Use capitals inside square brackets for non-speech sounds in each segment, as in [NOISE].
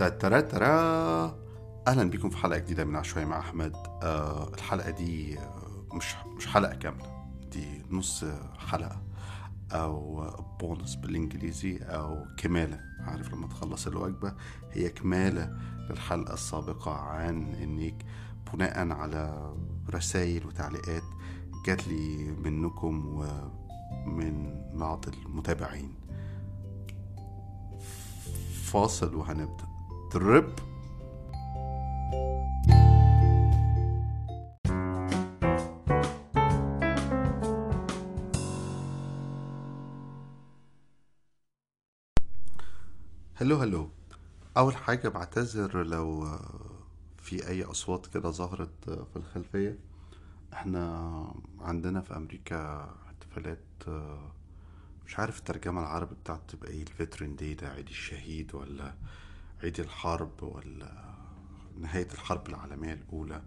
تترا ترا. أهلا بكم في حلقة جديدة من عشوائي مع أحمد. آه الحلقة دي آه، مش مش حلقة كاملة دي نص حلقة أو بونص بالإنجليزي أو كمالة. عارف لما تخلص الوجبة هي كمالة للحلقة السابقة عن إنك بناء على رسائل وتعليقات جات لي منكم ومن بعض المتابعين. فاصل وهنبدأ. ترب هلو هلو. أول حاجة بعتذر لو في أي أصوات كده ظهرت في الخلفية. إحنا عندنا في أمريكا احتفالات مش عارف الترجمة العربي بتاعته تبقى إيه الفيترين دي ده عيد الشهيد ولا عيد الحرب ولا نهاية الحرب العالمية الأولى.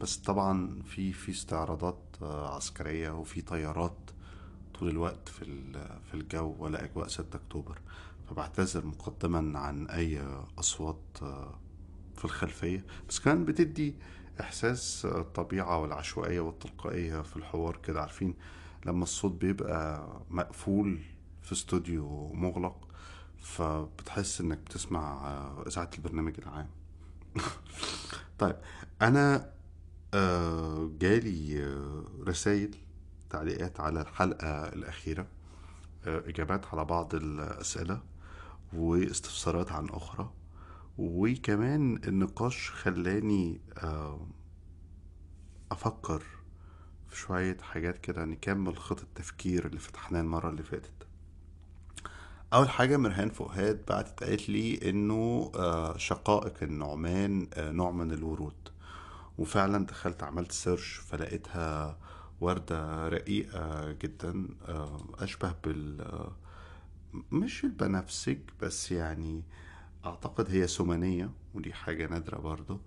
بس طبعا في في استعراضات آه، عسكرية وفي طيارات طول الوقت في في الجو ولا أجواء 6 أكتوبر. فبعتذر مقدما عن أي أصوات آه، في الخلفية. بس كمان بتدي إحساس الطبيعة والعشوائية والتلقائية في الحوار كده. عارفين لما الصوت بيبقى مقفول في استوديو مغلق فبتحس إنك بتسمع آه، إذاعة البرنامج العام. [LAUGHS] طيب أنا آه، جالي آه، رسائل تعليقات على الحلقة الأخيرة آه، إجابات على بعض الأسئلة واستفسارات عن أخرى وكمان النقاش خلاني أفكر في شوية حاجات كده نكمل خط التفكير اللي فتحناه المرة اللي فاتت. أول حاجة مرهان فؤاد بعتت قالت لي إنه آه، شقائق النعمان آه، نوع من الورود. وفعلا دخلت عملت سيرش فلقيتها وردة رقيقة جدا آه، أشبه بال مش البنفسج بس يعني أعتقد هي سمانية ودي حاجة نادرة برضو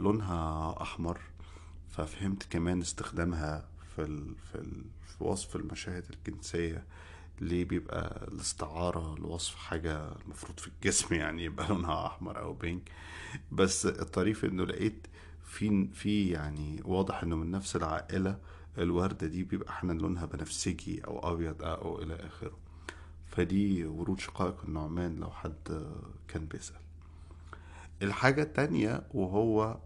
لونها أحمر. ففهمت كمان استخدامها في ال... في, ال... في وصف المشاهد الجنسية ليه بيبقى الاستعارة لوصف حاجة المفروض في الجسم يعني يبقى لونها أحمر أو بينك بس الطريف إنه لقيت في في يعني واضح إنه من نفس العائلة الوردة دي بيبقى أحيانا لونها بنفسجي أو أبيض أو إلى آخره. فدي ورود شقائق النعمان لو حد كان بيسأل. الحاجة التانية وهو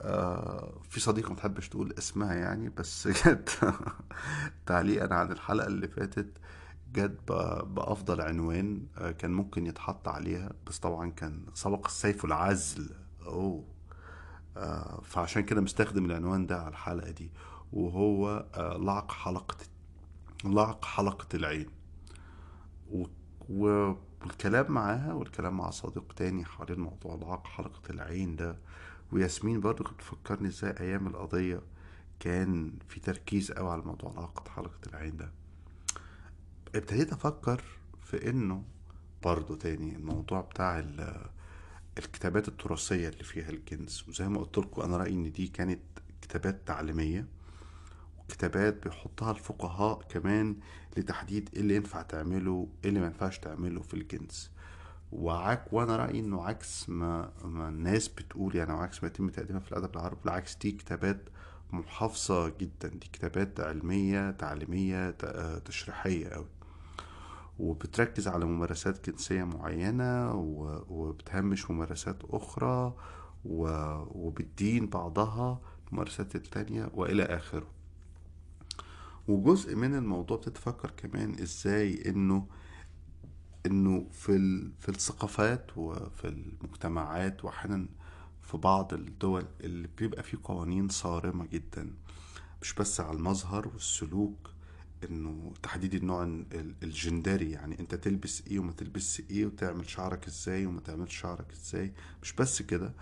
آه في صديقة متحبش تقول اسمها يعني بس [LAUGHS] جت تعليقا عن الحلقة اللي فاتت جت ب- بأفضل عنوان آه كان ممكن يتحط عليها بس طبعا كان سبق السيف العزل. أوه. آه فعشان كده مستخدم العنوان ده على الحلقة دي. وهو آه لعق حلقة لعق حلقة العين. والكلام معاها والكلام مع صديق تاني حوالين موضوع لعق حلقة العين ده. وياسمين برضو كانت بتفكرني إزاي أيام القضية كان في تركيز قوي على موضوع لعقة حلقة العين ده. ابتديت أفكر في انه برضو تاني الموضوع بتاع ال... الكتابات التراثية اللي فيها الجنس وزي ما قلت لكم أنا رأيي إن دي كانت كتابات تعليمية كتابات بيحطها الفقهاء كمان لتحديد إيه اللي ينفع تعمله إيه اللي ما ينفعش تعمله في الجنس. وعك وأنا رأيي إنه عكس ما, ما الناس بتقول يعني أو عكس ما يتم تقديمها في الأدب العربي بالعكس دي كتابات محافظة جدا دي كتابات علمية تعليمية تشريحية قوي وبتركز على ممارسات جنسية معينة و- وبتهمش ممارسات أخرى و- وبتدين بعضها الممارسات التانية وإلى آخره وجزء من الموضوع بتتفكر كمان إزاي إنه إنه في. في الثقافات وفي المجتمعات وأحيانا في بعض الدول اللي بيبقى فيه قوانين صارمة جدا مش بس على المظهر والسلوك إنه تحديد النوع ال- الجندري يعني أنت تلبس إيه وما تلبس إيه وتعمل شعرك إزاي وما تعملش شعرك إزاي. مش بس كده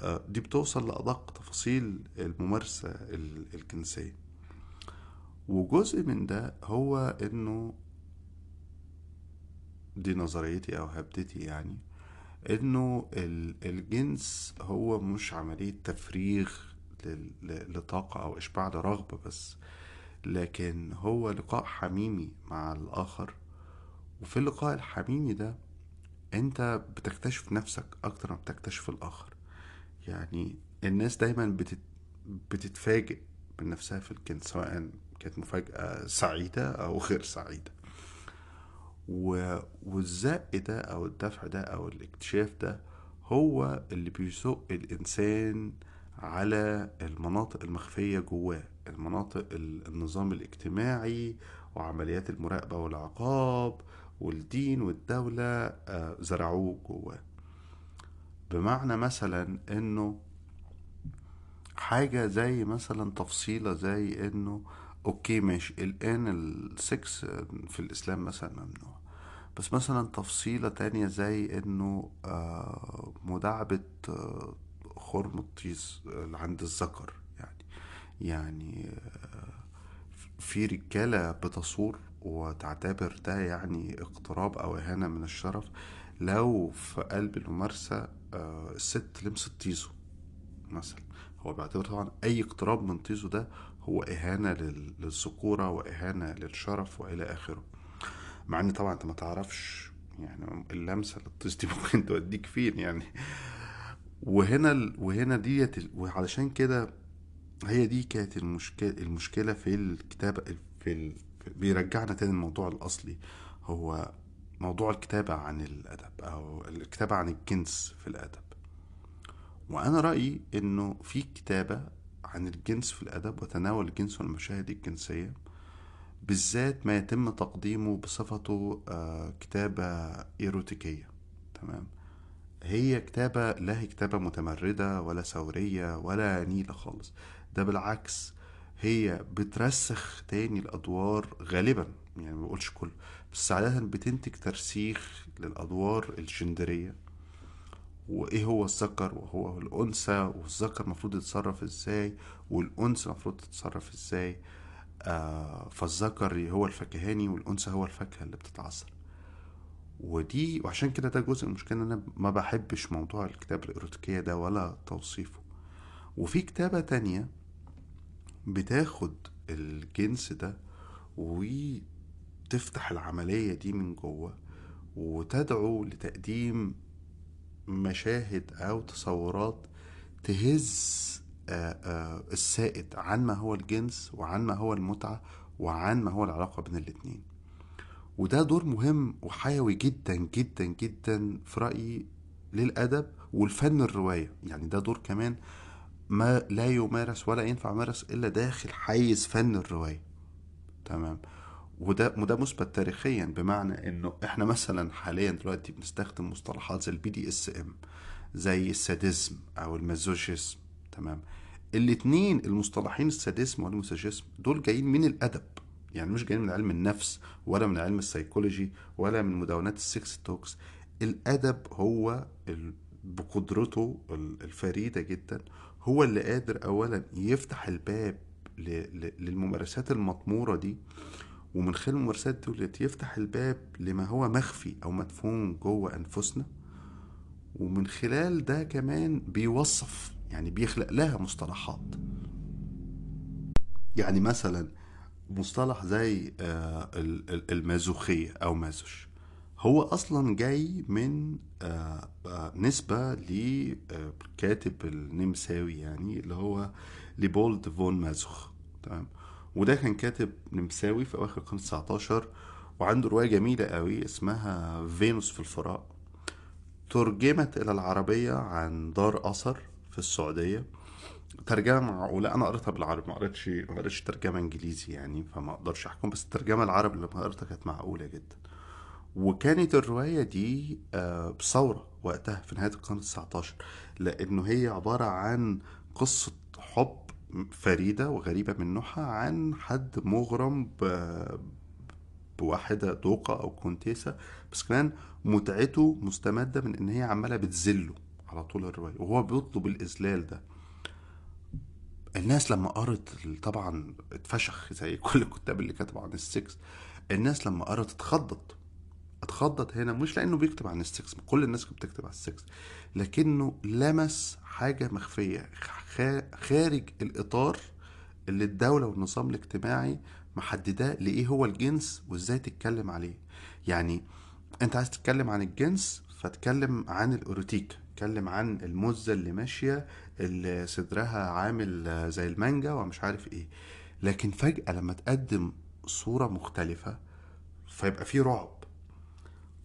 آه، دي بتوصل لأدق تفاصيل الممارسة ال- الجنسية. وجزء من ده هو إنه دي نظريتي أو هبدتي يعني إنه ال- الجنس هو مش عملية تفريغ لل- ل- لطاقة أو إشباع لرغبة بس. لكن هو لقاء حميمي مع الآخر. وفي اللقاء الحميمي ده انت بتكتشف نفسك أكتر ما بتكتشف الآخر. يعني الناس دايما بتت... بتتفاجئ من نفسها في الجنس سواء كانت مفاجأة سعيدة أو غير سعيدة. و... والزق ده أو الدفع ده أو الاكتشاف ده هو اللي بيزق الإنسان على المناطق المخفية جواه المناطق ال- النظام الاجتماعي وعمليات المراقبة والعقاب والدين والدولة آه، زرعوه جواه. بمعنى مثلا إنه حاجة زي مثلا تفصيلة زي إنه okay ماشي الان ال sex في الإسلام مثلا ممنوع. بس مثلا تفصيلة تانية زي إنه آه، مداعبة آه، الطيز اللي عند الذكر. يعني يعني في رجالة بتصور وتعتبر ده يعني اقتراب أو إهانة من الشرف لو في قلب الممارسة آه، الست لمست طيزه مثلا. هو بيعتبر طبعا أي اقتراب من طيزه ده هو إهانة لل- للذكورة وإهانة للشرف وإلى آخره. مع إن طبعا أنت ما تعرفش يعني اللمسة للطيز دي [LAUGHS] ممكن توديك فين يعني. وهنا. وهنا ديت وعلشان كده هي دي كانت المشكلة المشكلة في الكتابة في ال... بيرجعنا تاني الموضوع الأصلي هو موضوع الكتابة عن الأدب أو الكتابة عن الجنس في الأدب وأنا رأيي إنه في كتابة عن الجنس في الأدب وتناول الجنس والمشاهد الجنسية بالذات ما يتم تقديمه بصفته آه، كتابة إيروتيكية تمام هي كتابة لا هي كتابة متمردة ولا ثورية ولا نيلة خالص. ده بالعكس هي بترسخ تاني الأدوار غالبا يعني ما بقولش كله بس عادة بتنتج ترسيخ للأدوار الجندرية. وإيه هو الذكر؟ وهو الأنثى والذكر المفروض يتصرف إزاي؟ والأنثى المفروض تتصرف إزاي؟ آه فالذكر هو الفكهاني والأنثى هو الفاكهة اللي بتتعصر ودي وعشان كده ده جزء المشكلة إن أنا ما بحبش موضوع الكتابة الإيروتيكية ده ولا توصيفه. وفي كتابة تانية بتاخد الجنس ده وتفتح العملية دي من جوه وتدعو لتقديم مشاهد أو تصورات تهز آه، آه، السائد عن ما هو الجنس وعن ما هو المتعة وعن ما هو العلاقة بين الاتنين. وده دور مهم وحيوي جدا جدا جدا في رأيي للأدب والفن الرواية. يعني ده دور كمان ما لا يمارس ولا ينفع يمارس إلا داخل حيز فن الرواية. تمام؟ وده وده مثبت تاريخيا بمعنى إنه إحنا مثلا حاليا دلوقتي بنستخدم مصطلحات زي ال BDSM زي ال sadism أو ال masochism تمام؟ الاتنين المصطلحين ال sadism وال masochism دول جايين من الأدب. يعني مش جايين من علم النفس ولا من علم السيكولوجي ولا من مدونات ال sex talks. الأدب هو بقدرته ال- الفريدة جدا هو اللي قادر اولا يفتح الباب للممارسات المطمورة دي ومن خلال الممارسات دولت يفتح الباب لما هو مخفي أو مدفون جوه أنفسنا. ومن خلال ده كمان بيوصف يعني بيخلق لها مصطلحات. يعني مثلا مصطلح زي آه، ال- ال- المازوخية أو مازوش. هو أصلا جاي من آه، آه، نسبة لكاتب النمساوي يعني اللي هو ليبولد فون مازوخ. تمام؟ وده كان كاتب نمساوي في أواخر القرن 19 وعنده رواية جميلة قوي اسمها فينوس في الفراء ترجمت إلى العربية عن دار أثر في السعودية. ترجمة معقولة؟ أنا قريتها بالعربي ما قريتش ما قريتش ترجمة إنجليزي يعني فما أقدرش أحكم بس الترجمة العربي اللي قريتها كانت معقولة جدا. وكانت الرواية دي آه، بثورة وقتها في نهاية القرن التسعتاشر لأنه هي عبارة عن قصة حب فريدة وغريبة من نوعها عن حد مغرم ب- بواحدة دوقة أو كونتيسة بس كمان متعته مستمدة من إن هي عمالة بتذله على طول الرواية وهو بيطلب الإذلال ده. الناس لما قرت طبعا اتفشخ زي [LAUGHS] كل الكتاب اللي كتبوا عن السكس. الناس لما قرت اتخضت. اتخضت هنا مش لأنه بيكتب عن السكس كل الناس كانت بتكتب عن السكس. لكنه لمس حاجة مخفية خا- خارج الإطار اللي الدولة والنظام الاجتماعي محدداه لإيه هو الجنس وإزاي تتكلم عليه. يعني أنت عايز تتكلم عن الجنس فاتكلم عن الأوروتيك اتكلم عن المزة اللي ماشية اللي صدرها عامل زي المانجا ومش عارف إيه. لكن فجأة لما تقدم صورة مختلفة فيبقى فيه رعب.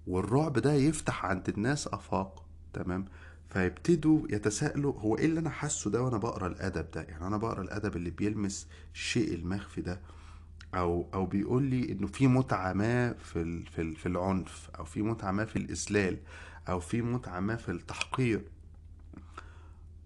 والرعب ده يفتح عند الناس آفاق تمام؟ فيبتدوا يتساءلوا هو إيه اللي أنا حاسه ده وأنا بقرأ الأدب ده؟ يعني أنا بقرأ الأدب اللي بيلمس الشيء المخفي ده. أو أو بيقول لي إنه في متعة ما في في في العنف أو في متعة ما في الاذلال أو في متعة ما في التحقير.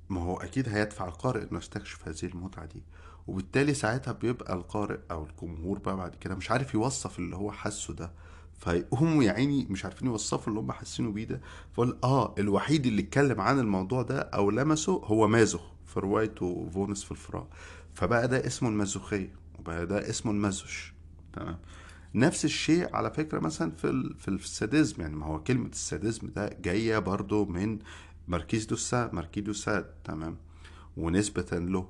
ما هو أكيد هيدفع القارئ إنه يستكشف هذه المتعة دي. وبالتالي ساعتها بيبقى القارئ أو الجمهور بقى بعد كده مش عارف يوصف اللي هو حاسه ده. فيقوموا يا عيني مش عارفين يوصفوا اللي هم حاسينه بيه ده. فقول آه الوحيد اللي اتكلم عن الموضوع ده أو لمسه هو مازوخ في روايته فونس في الفراغ. فبقى ده اسمه المازوخية وبقى ده اسمه ال masoch تمام؟ نفس الشيء على فكرة مثلا في. في ال sadism يعني ما هو كلمة ال sadism ده جاية برضو من ماركيز دو سا ماركي دو ساد. تمام؟ ونسبة له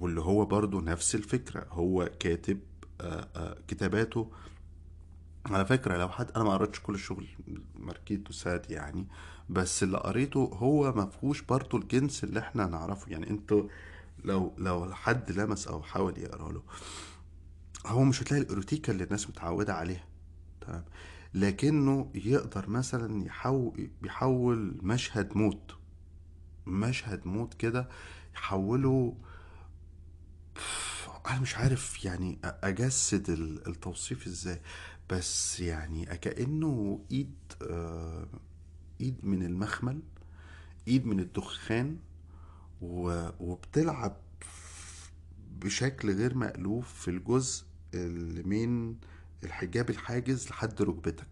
واللي هو برضو نفس الفكرة. هو كاتب آه، آه، كتاباته. على فكرة لو حد أنا ما قريتش كل الشغل ماركي دو ساد يعني بس اللي قريته هو ما فيهوش برضو الجنس اللي إحنا نعرفه. يعني أنتوا لو لو حد لمس أو حاول يقرأ له هو مش هتلاقي الايروتيكا اللي الناس متعودة عليها. تمام؟ لكنه يقدر مثلا يحول بيحول مشهد موت مشهد موت كده يحوله أنا مش عارف يعني أجسد ال- التوصيف إزاي. بس يعني كأنه إيد آه، إيد من المخمل إيد من الدخان وبتلعب بشكل غير مألوف في الجزء اللي من الحجاب الحاجز لحد ركبتك.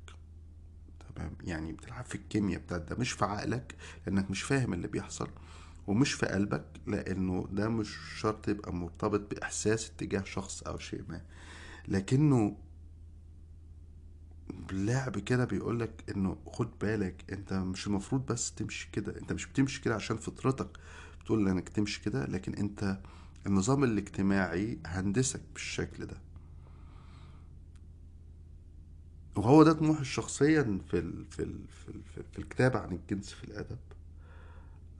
تمام؟ يعني بتلعب في الكيمياء بتاعت ده مش في عقلك لأنك مش فاهم اللي بيحصل ومش في قلبك لأنه ده مش شرط يبقى مرتبط بإحساس اتجاه شخص أو شيء ما. لكنه اللعب كده بيقولك إنه خد بالك أنت مش المفروض بس تمشي كده أنت مش بتمشي كده عشان فطرتك بتقول إنك تمشي كده لكن أنت النظام الاجتماعي هندسك بالشكل ده وهو ده طموحي شخصيا في ال في ال في, ال في الكتابة عن الجنس في الأدب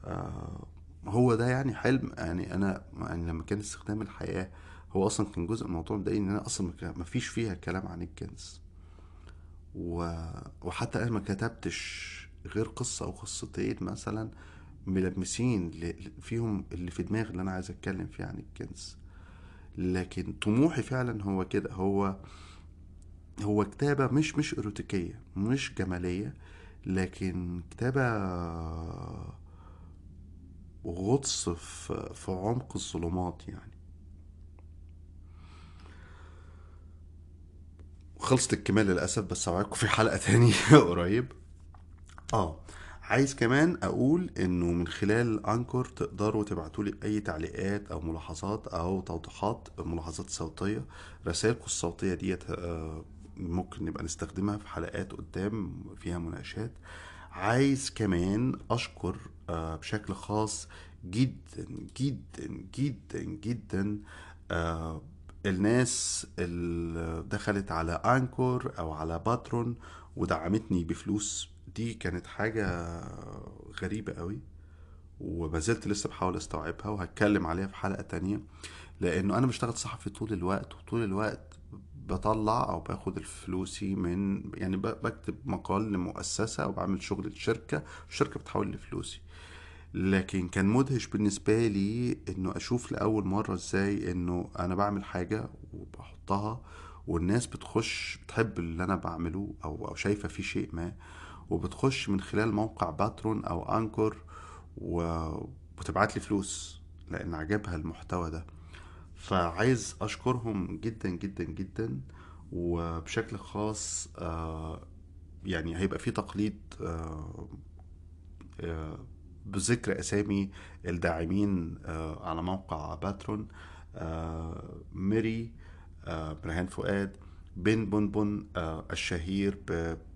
آه هو ده يعني حلم يعني أنا يعني لما كان استخدام الحياة هو أصلا كان جزء من الموضوع مضايقني إن أنا أصلا ما فيش فيها كلام عن الجنس. وحتى أنا ما كتبتش غير قصة أو قصتين مثلا ملمسين. فيهم اللي في دماغي اللي أنا عايز أتكلم فيه عن الجنس. لكن طموحي فعلا هو كده. هو هو كتابة مش مش ايروتيكية مش جمالية لكن كتابة غطس في عمق الظلمات يعني. خلصت الكمال للأسف بس أوعدكم في حلقة تاني [LAUGHS] قريب. آه. عايز كمان أقول إنه من خلال انكور تقدروا تبعتوا لي أي تعليقات أو ملاحظات أو توضيحات ملاحظات صوتية. رسائلكم الصوتية ديت آه، ممكن نبقى نستخدمها في حلقات قدام فيها مناقشات. عايز كمان أشكر آه، بشكل خاص جدا جدا جدا جدا آه، الناس اللي دخلت على انكور أو على باترون ودعمتني بفلوس دي كانت حاجة غريبة قوي وما زلت لسه بحاول أستوعبها وهتكلم عليها في حلقة تانية لأنه أنا بشتغل صحفي طول الوقت وطول الوقت بطلع أو باخد الفلوسي من يعني بكتب مقال لمؤسسة أو بعمل شغل لشركة الشركة بتحول لي فلوسي لكن كان مدهش بالنسبة لي إنه أشوف لأول مرة إزاي إنه أنا بعمل حاجة وبحطها والناس بتخش بتحب اللي أنا بعمله أو أو شايفة فيه شيء ما. وبتخش من خلال موقع باترون أو أنكور وبتبعت لي فلوس لأن عجبها المحتوى ده. فعايز أشكرهم جدا جدا جدا وبشكل خاص آه، يعني هيبقى في تقليد آه، آه، بذكر أسامي الداعمين على موقع Patreon ميري برهان فؤاد بن بنبن آه، الشهير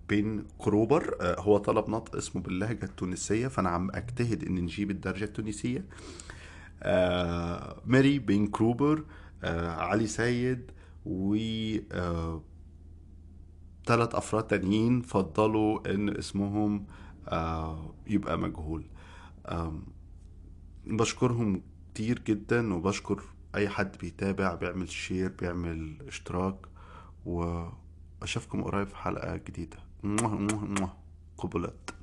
ببن كروبر آه، هو طلب نطق اسمه باللهجة التونسية فأنا عم أجتهد إن نجيب الدارجة التونسية. آه، ماري بن كروبر آه، علي سيد و ثلاث أفراد تانيين فضلوا إن اسمهم يبقى مجهول. بشكرهم كتير جدا وبشكر أي حد بيتابع بيعمل شير بيعمل اشتراك وأشوفكم قريب في حلقة جديدة. Couple it.